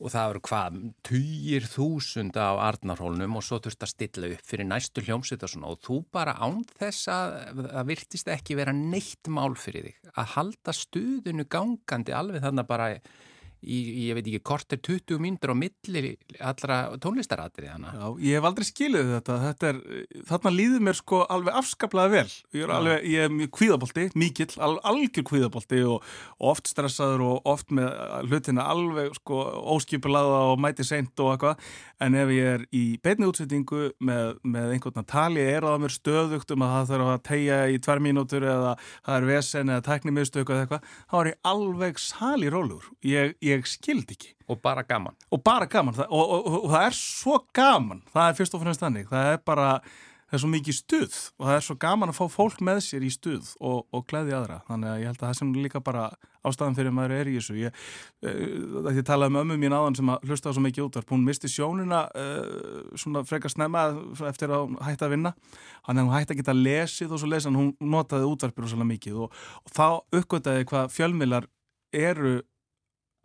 og það eru hvað, tugir þúsund á Arnarhólnum og svo þurft að stilla upp fyrir næstu hljómsveit og svona. Og þú bara án þess að það virtist ekki vera neitt mál fyrir þig að halda stuðinu gangandi alveg þannig bara í, ég veit ekki, kortir 20 mínútur á milli allra tónlistaratrið hana. Já, ég hef aldrei skilið þetta, þetta er, þarna líður mér sko alveg afskaplega vel, ég er alveg, ég er mjög kvíðabolti, mikill, al, algjör kvíðabolti og, og oft stressaður og oft með hlutina alveg sko óskipulaða og mæti seint og eitthvað, en ef ég er í beinni útsettingu með, með einhvern að tali er það mér stöðugt um að það þarf að tegja í tvær mínútur eða það er vesen eða tækni miðstöku eða eitthvað, þá er ég alveg sali rólur, ég, ég skildi ekki. Og bara gaman. og bara gaman. Og, og, og, og það er svo gaman. Það er fyrst og fremst þannig. Það er bara, það er svo mikið stuð. Og það er svo gaman að fá fólk með sér í stuð og, og gleði aðra. Þannig að ég held að það sem líka bara ástæðan fyrir maður er í þessu. Ég, uh, ég talaði með ömmu mín áðan sem að hlusta á svo mikið útvarp, hún misti sjónina uh, svona frekar snemma eftir að hún hætti að vinna. Hann hefði hætti að geta lesið og svo lesan hún notaði útvarpir og svo mikið. Og, og þá uppgötaði hvað fjölmilar eru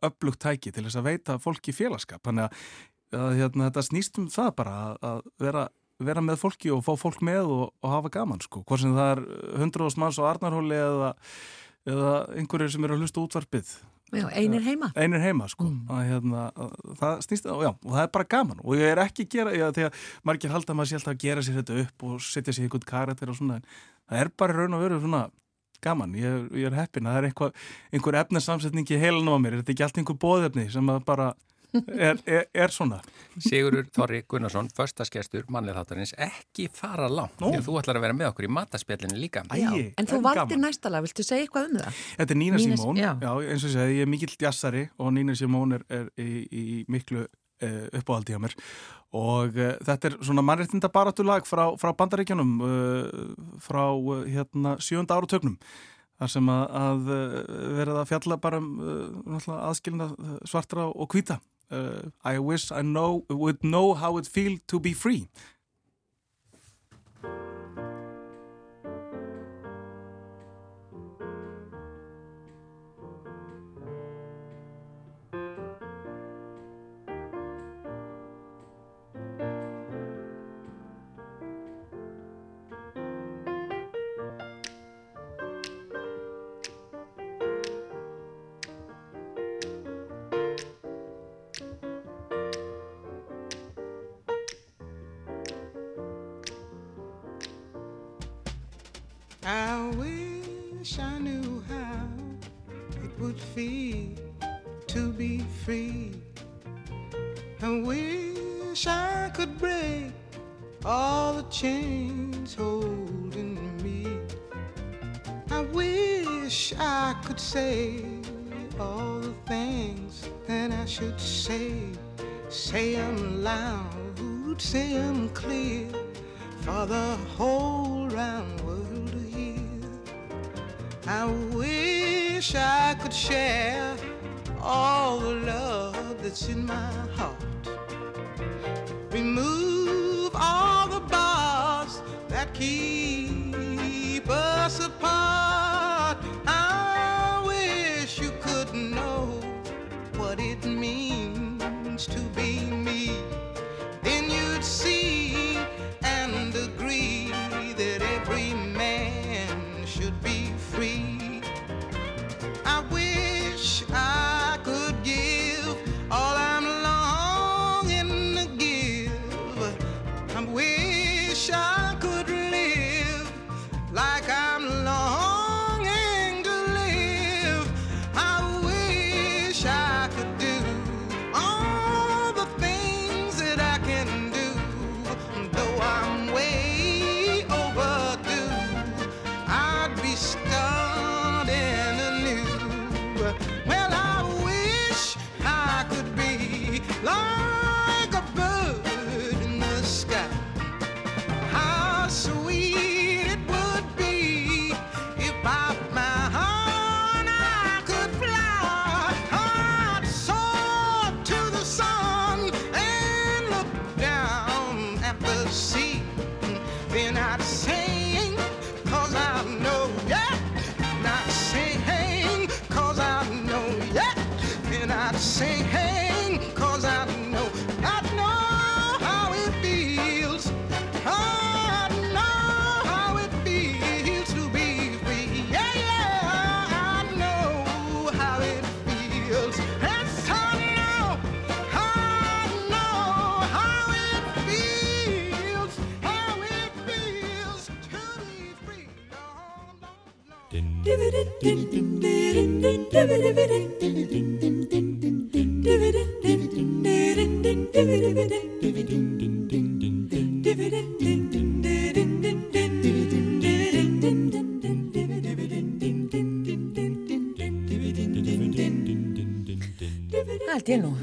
upplugt tæki til þess að veita fólki félagskap þannig að, að hérna, þetta snýst um það bara að vera vera með fólki og fá fólk með og, og hafa gaman sko, hvort sem það er hundruðast manns á Arnarhóli eða, eða einhverjir sem eru að hlusta útvarpið. Já, einir heima. Einir heima sko. Mm. að, hérna, að, það snýst, já, og það er bara gaman. Og ég er ekki að gera, já, þegar margir halda maður alltaf að gera sér þetta upp og setja sér einhvern karakter og svona, það er bara raun og veru svona gaman, ég, ég er heppin það er einhver, einhver efnesamsetning í heilanum á mér, þetta er ekki allt einhver bóðefni sem að bara er, er, er svona Sigurur Þorri Gunnarsson, förstaskestur mannlega þáttarins, ekki fara langt Nó. því að þú ætlar að vera með okkur í mataspjallinu líka Æ, já, En þú valdir næstala, viltu segja eitthvað um það? Þetta er Nína Simón, já. já, eins og segja ég er mikill jassari og Nína Simón er, er í, í miklu uppáhaldi á mér og uh, þetta er svona mannreitinda baratulag frá, frá bandaríkjanum uh, frá hérna sjönda áratögnum þar sem að, að verða að fjalla bara um aðskilna svartra og hvita I wish I know, would know how it feels to be free. wish I knew how it would feel to be free. I wish I could break all the chains holding me. I wish I could say all the things that I should say. Say them loud, say them clear for the whole wish I could share all the love that's in my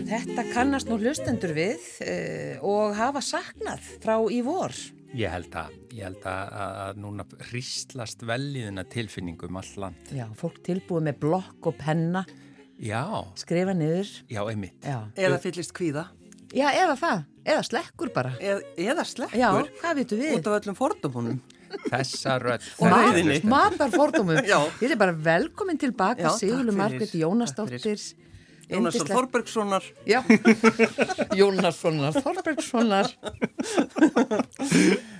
Þetta kannast nú hlustendur við uh, og hafa saknað frá í vor. Ég held að, ég held að, að núna hristlast velliðina tilfinningum all land. Já, fólk tilbúið með blokk og penna, Já, skrifa niður. já, einmitt. Já, Eða fyllist kvíða. Já eða það, eða slekkur bara. Eð, eða slekkur. Já, hvað vitum við? Út af öllum fordómunum. Þessa rödd. Og matar fordómum. Já. Ég er bara velkomin tilbaka, Sigurlu fyrir. Margrét Takk Jónasdóttir. Jónasson Þorbergssonar. Já, Jónassonar, Þorbergssonar.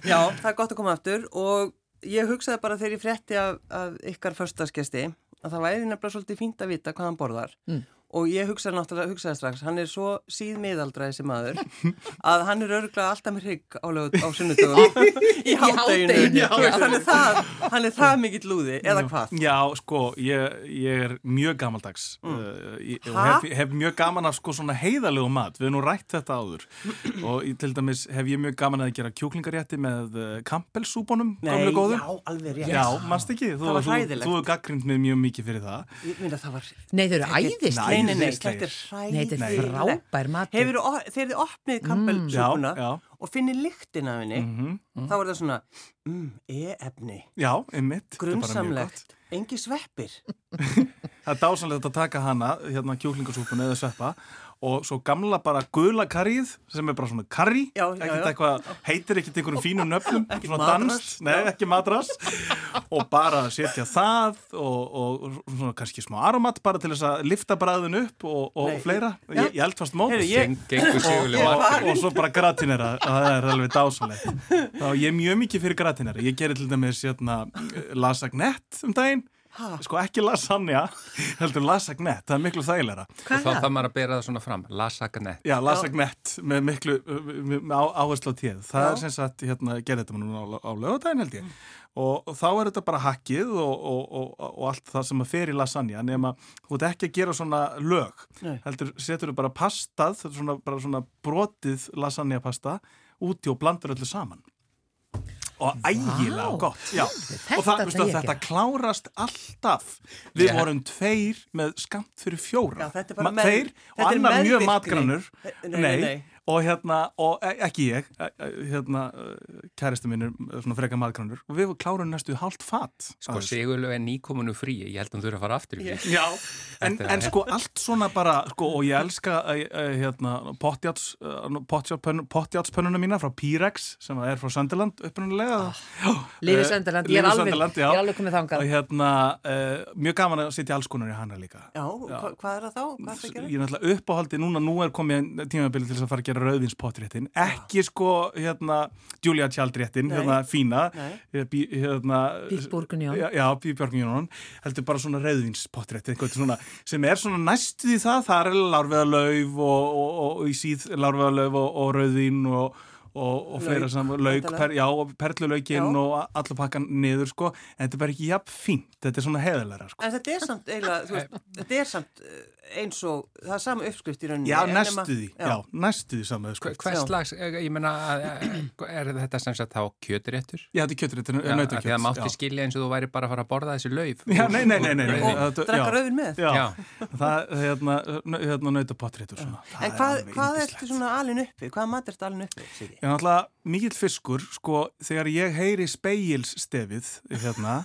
Já, það er gott að koma aftur og ég hugsaði bara þegar ég frétti af, af ykkar förstaskesti að það væri nefnilega svolítið fínt að vita hvað hann borðar Mm. Og ég hugsaði náttúrulega, hugsaði strax, hann er svo síð miðaldra þessi maður að hann er örgulega alltaf með hrygg á, á sunnudögum í hátteginu, hann er það, hann er það mikill lúði, eða hvað? Já, sko, ég, ég er mjög gamaldags Mm. uh, ég, og hef, hef mjög gaman af sko svona heiðalegu mat. Við erum nú rætt þetta áður. Og ég, til dæmis hef ég mjög gaman að gera kjúklingarétti með uh, kampelsúbónum Nei, já, alveg rétt. Já, mannst ekki, þú, Það var þú, hræðilegt. þú hefur gaggrind mig mjög mikið fyrir það. Ég myndi að það var, Nei, þau eru æðist. Nei. nei, þetta er Nei, þetta er hræðilegt. frábær matur. Hefur þið opnið kampelsúpuna já, og finnir lyktin af henni, mm þá er það svona, mm, e-efni, já, einmitt grunnsamlegt, engi sveppir. Það er dásanlegt að taka hana, hérna kjúklingasúpuna eða sveppa og svo gamla bara gula karrið sem er bara svona karri, heitir ekkert einhverjum fínum nöfnum, svona madras. danst, nei, ekki madras og bara setja það og, og, og svona kannski smá aromat bara til þess að lifta bræðin upp og, og fleira, ég, ég eldfast mót. Heyrðu, ég- og, margur. og, og svo bara gratinera. Það er alveg dásanlegt þá ég er mjög mikið fyrir gratinera. Ég gerir til dæmis hérna, lasagnett um daginn Ha? sko ekki lasagna heldur lasagnett, það er miklu þægilega Og þá þarf maður að bera það svona fram. Lasagnett. já, lasagnett með miklu með á, áherslu á tíð það Já. er sem sagt, hérna, gerði þetta núna á, á lögadaginn held ég og, og þá er þetta bara hakkið og, og, og, og allt það sem að fer í lasagna nema, þú ert ekki að gera svona lög Nei. heldur, setur þú bara pastað þetta er svona, bara svona brotið lasagna pasta úti og blandar öllu saman og ægilega Vá. gott já. Þetta og það, þetta gera. klárast alltaf við Ég- vorum tveir með skamt fyrir fjóra Já, þetta með- tveir og þetta annar mjög matgrannur Nei, nei, nei. Og hérna, og e- ekki ég e- e- hérna, kæristu minn er svona freka matgrannur og við klárum næstu hálft fatt Sko sigurlega er nýkominu frí. Ég held að hún þurfa að fara aftur í frí. Já, en, en sko allt svona bara, sko, og ég elska hérna, pottjáts, pottjátspönnuna mína frá Pyrex sem er frá Sönderland upprunalega. Ah, Lífið Sönderland, ég er alveg, ég er alveg komið Og þangað. hérna, uh, mjög gaman að setja alls konar í hana líka. Já, hva, hvað er það þá? Hvað er það að gera? Ég er náttúrulega uppáhaldi, núna, nú er komið tímabili til þess að fara að gera rauðvinspotréttin. Ekki sko, hérna, Julia Child-réttin, Nei. hérna, fína. Eh, Hérna, bourguignon. Já, já bourguignon. Heldur bara svona rauðvinspotrétt, eitthvað svona, sem er svona næstu því það, það er lárveðalauf og, og, og, og í síð lárveðalauf og, og rauðvin og og, og fleira sem lauk, per, já, og perlulaukinn Já. og allir pakkan niður, sko, en þetta er bara ekki jafn fínt, þetta er svona heðalega, sko. En þetta er samt eiginlega, þú veist, þetta er samt eh, eins og, það er sama uppskrift í rauninni. Já, en næstu nema- því, já, næstu því saman, sko. Hver- Hvers Já. slags, eh, ég menna, er þetta sem sagt þá kjöturéttur? Já, þetta er kjötur, þetta Já, er af nautakjöt. Því að mátti já. skilja eins og þú væri bara að fara að borða þessi lauf. Já, nei, nei, nei, nei, nei. Og þetta- drekka já. rauðin með. Já, Já. það er hérna, hérna nautapotréttur svona. Það En hvað, hvað ertu svona alin uppi? Hvaða mat ertu alin uppi, Er náttúrulega mikill fiskur, sko, þegar ég heyri speilsstefið hérna,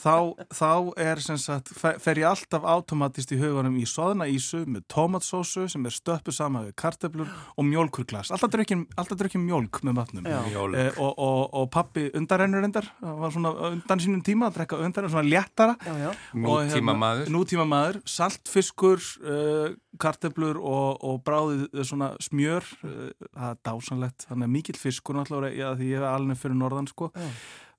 þá, þá er sem sagt, fe- fer ég alltaf automatist í huganum í soðna ísu með tómatsósu sem er stöppu saman við kartöflur og mjólkurglas. Alltaf drukkin mjólk með matnum. Eh, og, og, og pappi undarrennur endar, var svona undan sínum tíma að drekka undarrennur, svona léttara. Hérna, Nútíma maður. Nútíma maður, saltfiskur, uh, kartöflur og, og bráðið uh, svona smjör, uh, það er dásanlegt, þannig að mikill fiskur náttúrulega, já, því ég hef alveg fyrir norðan, sko. Já.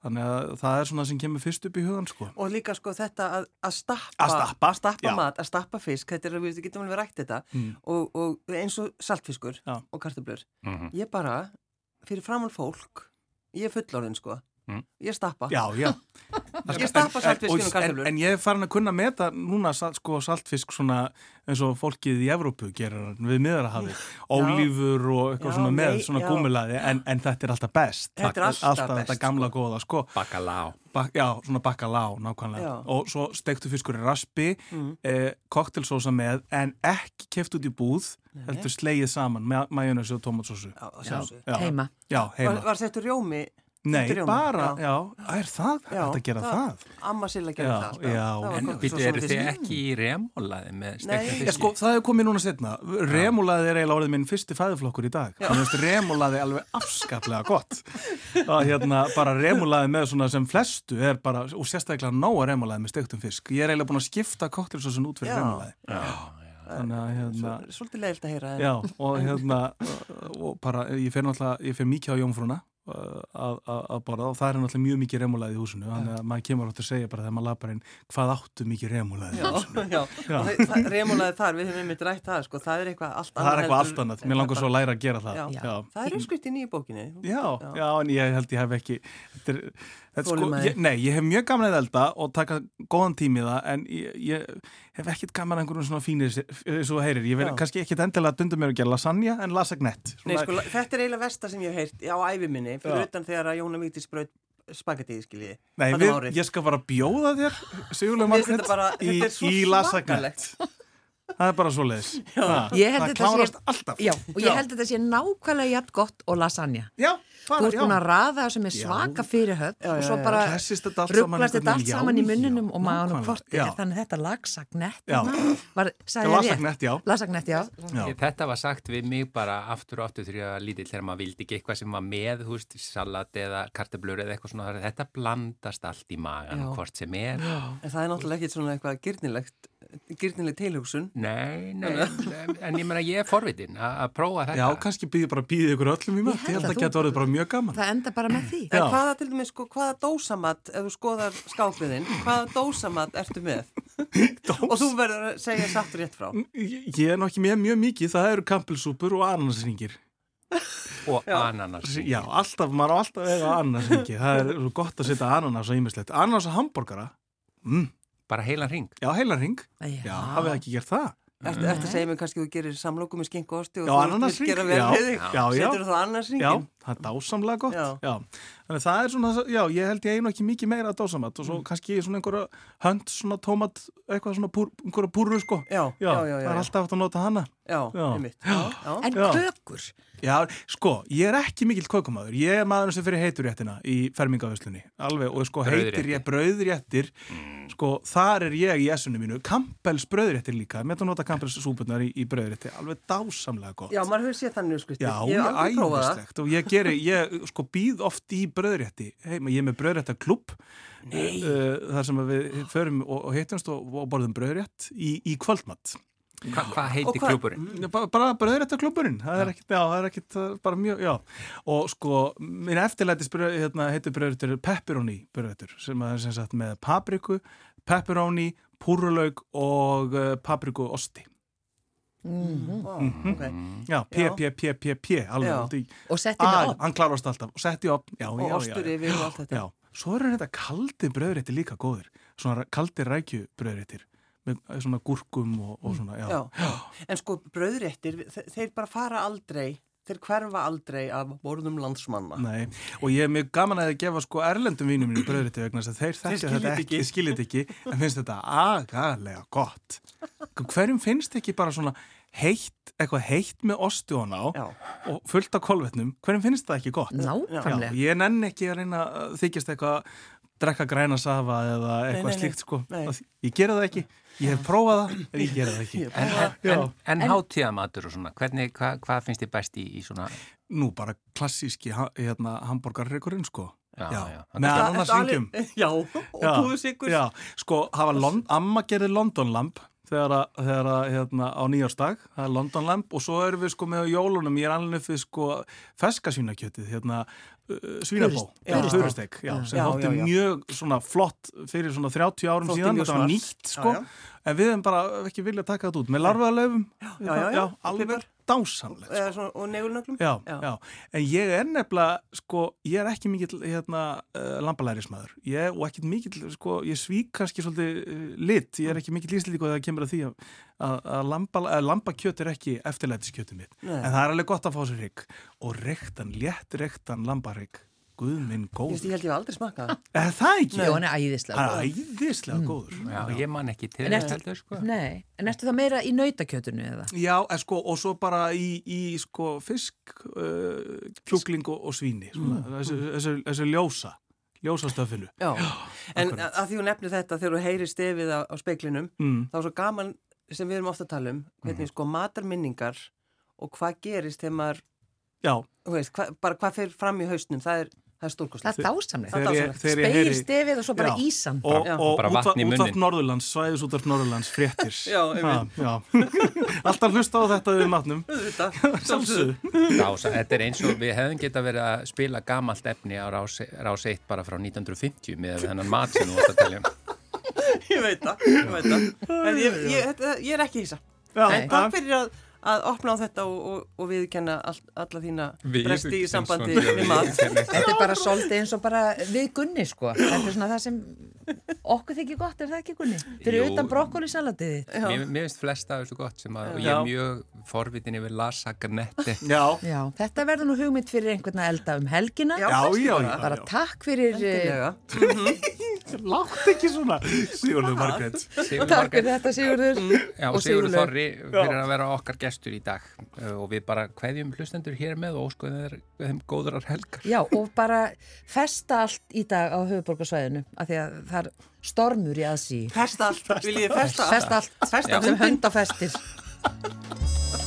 Þannig að það er svona sem kemur fyrst upp í hugan, sko. Og líka sko þetta að, að stappa, Að stappa, stappa mat, að stappa fisk, þetta er að við getum alveg rætt þetta Mm. og, og eins og saltfiskur Já. og kartöflur. Mhm. Ég bara, fyrir framann fólk, ég er fullorðin sko, Mm. ég stappa. Já, já. Ég stappa saltfiskinn og en, kartöflur. en ég er farin að kunna meta núna sko, saltfisk svona eins og fólkið í Evrópu gerir við miðarahafi, ólífur og eitthvað Já, svona með, nei, svona já. gúmulaði en, en þetta er alltaf best Þetta er alltaf alltaf best, þetta gamla sko. góða, sko Bacalá. Bak, já, svona bakkalá, nákvæmlega Já. og svo steiktu fiskur í raspi Mm. eh, koktelsósa með en ekki keft út í búð Nei. heldur slegið saman með majónesi og tomatsósu Já. Já. Heima. Já, heima Var, var þetta rjómi? Nei, rjóma, bara, já. já, er það, hægt að gera það? Amma Silla gerði Já, það alltaf. já. Það var En svona eru þið fisk. ekki í remólaði með fiski? Já, sko, það hefur komið núna setna. Remúlaði er eiginlega orðið minn fyrsti fæðuflokkur í dag. Að remúlaði er alveg afskaplega gott. Og hérna, bara remúlaði með svona sem flestu er bara, og sérstaklega nóga remúlaði með stektum fisk. Ég er eiginlega búin að skipta koktelsósun út fyrir remúlaði. Já, að, hérna, Svo- Svolítið leiðilt að heyra. já, og hérna, og bara, ég fer náttúrulega, ég fer mikið á jómfrúna að, að, að borða og það er náttúrulega mjög mikið remúlaði í húsinu. Þannig að maður kemur átt að segja bara þegar maður lapar inn hvað áttu mikið remúlaði í Já, húsinu? já, það- það- remúlaði þar, við höfum einmitt rætt það, sko, það er eitthvað allt annað. það er eitthvað allt annað, mér langar svo að læra að gera það. Já. Já. Það er uppskrift í nýju bókinni. Já, já, en ég held ég hef ekki þetta er, þetta sko, ég, Nei, ég hef mjög að elda og taka góðan tími í það en ég, ég hef ekkit gaman að einhverjum svona fínir þú heyrir, ég Já. verð kannski ekkit endilega að dunda mér að gera lasagna en lasagnett Nei, sko, þetta er eiginlega versta sem ég hef heyrt á æfi minni, fyrir Já. utan þegar að Jóna Víktis braut spagettiði, skiljiði. Nei, við, ég skal bara bjóða þér Sigurlega bara- í, svo í lasagnett. Það er bara svo leiðis Ég held Það þetta sé- klárast alltaf. Já, og ég held að þetta sé nákvæmlega jætt gott og lasagna. Já, Þú bara, ert búin að raða sem er svaka fyrirhöfn og svo bara Hressist þetta allt saman rugglast þetta allt saman í munninum og maður nákvæmlega, hvort þannig þetta lagsagnett? Lasagnett, já. Lasagnett, já. Já. Ég- Þetta var sagt við mig bara aftur og aftur ég var lítill þegar maður vildi ekki eitthvað sem var með, þú veist, salat eða kartablur eða eitthvað svona. Þetta blandast allt í magan, hvort sem er. En það er náttúrulega ekkit svona eitthvað gyrnilegt, gyrnileg tilhugsun. Nei, nei, en- en ég meina ég er forvitin að að prófa þetta. Já, kannski býði bara býði ykkur öllum í mat Ég held að geta orðið bara mjög gaman Það enda bara með því. En Já. hvaða til dæmis, sko, hvaða dósamat, ef þú skoðar skápliðinn, hvaða dósamat ertu með? Og þú verður að segja satt og rétt frá. Ég ég er nú ekki með mjög mikið, það eru kampilsúpur og ananasringir. Og ananas. Já, alltaf, maður á alltaf eiga ananasringi. Það er svo gott að setja ananas á ímislegt. Ananas og hambúrgara, mm, Bara heilan ring. já, heilan ring. Já. Já, hafið það ekki gert það? Ertu, ertu að segja mér kannski að þú gerir samloku með skinku og osti og Já, þú gera vel Já, við þig? já, já. Setur þú Já, ananasringin? Það er dásamlega gott. Já. Já. Þannig að það er svona, já, ég held ég einu ekki mikið meira að dásamat og svo Mm. kannski svona einhverja hönd, svona tómat, eitthvað svona púr, einhverja púru, sko. Já, já, já, já, það er alltaf hægt að nota hana. Já, Já. einmitt. Já, já. En kökur, Já, sko, ég er ekki mikill kökumadur. Ég er maður sem fyrir heiturréttina í fermingavíslunni. Alveg, og sko heitir ég brauðréttir, sko, þar er ég í essunni mínu. Campbells brauðréttir líka. Mér þú nota Campbells súpunar í, í brauðrétti. Alveg dásamlega gott. Geri, ég sko býð oft í brauðrétti. Heima, ég er með brauðrétta klubb uh, þar sem við förum og, og hittumst og, og borðum brauðrétt í, í kvöldmatt Hva, hvað heiti hvað- klúburinn? bara, bara brauðrétta klubburinn það er ekkit, já, það er það er bara mjög, já. Og sko, minn eftirlætis hérna, heitir brauðréttur pepperoni brauðréttur sem er sem sagt með papriku pepperoni, púrulaug og uh, papriku osti. Já, p, p, p, p, p alveg, Já. og setti með Að, op. hann klarast alltaf og setti upp já, Og já, já, ostur já, yfir og allt þetta. já. Svo eru þetta kaldi bröðrétti líka góðir Svona kaldi rækju bröðréttir með svona gúrkum og, og svona já. Já. En sko, brauðréttir, þe- þeir bara fara aldrei, þeir hverfa aldrei af borðum landsmanna. Nei, og ég er mjög gaman að þið gefa sko erlendum vínum mínu bröðrétti vegna þess að þeir þekkja þetta ekki, ekki. skiljið þetta ekki en finnst þetta agalega gott Hverjum finnst ekki bara svona heitt, eitthvað heitt með osti og á Já. og fullt af kolvetnum, hverjum finnst það ekki gott? Já, Nákvæmlega. ég nenn ekki að reyna að þykjast eitthvað drekka græna safa eða eitthvað nei, nei. slíkt sko. Nei. Ég gera það ekki, ég hef prófað það en ég gera það ekki. En, en, Já. en, hátíðamatur og svona, hvernig, hva, hvað finnst þið best í, í svona, Nú bara klassíski hérna, hambúrgarreikurinn sko. Já, já. Með Ertu- annars ringjum. Já, og púðusikur. Já, sko, hafa amma gerði London Lamp þegar að, þegar að hérna, á nýjársdag, það er London Lamp og svo erum við sko með jólunum, ég er alveg við sko feskasvínakjötið, hérna uh, svínabó, furustek, já, sem já. mjög svona flott fyrir svona 30 árum Þótti síðan, þetta var nýtt sko, Já, já. en við hefum bara ekki viljað taka þetta út, með larfaðalöfum, alveg. Dásamlegt. Eða svona, og negulnöglum. Já, Já. já, en ég er nefnilega, sko, ég er ekki mikill, hérna, uh, lambalærismæður. Ég, og ekki mikill, sko, ég svík kannski svolítið uh, lit, ég er ekki mikill íslíku þegar það kemur að því að, að lambakjöt er ekki eftirlætiskjötið mitt. Nei. En það er alveg gott að fá sér hrygg. Og reyktan, létt reyktan lambarhygg, guð minn góð. ég held ég aldrei smakkað það. Er það ekki? Jó, hann er æðislega Það góð. er æðislega góður. Já, ég man ekki til heldur sko. nei, en ertu það meira í nautakjötunu eða? Já, sko, og svo bara í, í sko, fisk, uh, kjúkling og, og svíni, þessu, þessu, þessu ljósa, ljósastöfinu. Já, en að að því hún nefnir þetta þegar þú heyrir stefið á, á speiklinum Mm. þá er svo gaman sem við erum ofta að tala um hvernig sko matarminningar og hvað gerist þegar maður, Já, þú veist, hva, bara hvað fyrir fram í hausnum, það er, það er Það er dásamlega. Það er ég, ég Speil heyri... stefið og svo bara Já. ísan. Og, Já. og Bara útvarp, vatn í útvarp munninn. Norðurlands, svæðis útvarp Norðurlands, fréttir. Já, einmitt. já. Alltaf hlusta á þetta við matnum. Þetta. Rása, þetta er eins og við hefðum geta verið að spila gamalt efni á rás, rás 1 bara frá 1950 með þennan mat sem þú átt að telja um. ég veit það, ég veit það. En ég, ég, þetta, ég er ekki hissa. Já, En takk fyrir að, að opna á þetta og, og, og viðkenna all, alla þína bresti í sambandi við mat. Þetta er bara svolítið eins og bara við Gunni sko. Þetta er svona það sem okkur þykir gott, er það ekki Gunni? Fyrir Jú. utan brokkolisalatið þitt. Mér, mér finnst flesta af þessu gott sem að, og ég Já. er mjög forvitin yfir lasagnetti. Já, Já, þetta verður nú hugmynd fyrir einhvern að elda um helgina. Já, já, já, bara. já. Bara takk fyrir, eh, Endilega. Látt ekki svona, Sigurður Margrét. Sigurður takk Margrét- fyrir þetta Sigurður. Já, og Sigurður. Þorri fyrir að vera okkar gestur í dag Uh, og við bara kveðjum hlustendur hér með og skoðum þeir þeim góðrar helgar. Já, og bara festa allt í dag á höfuborgarsvæðinu af því að það er stormur í aðsí. Festa allt, vil ég festa allt. Festa allt, Festa sem hundinn. hund á festir.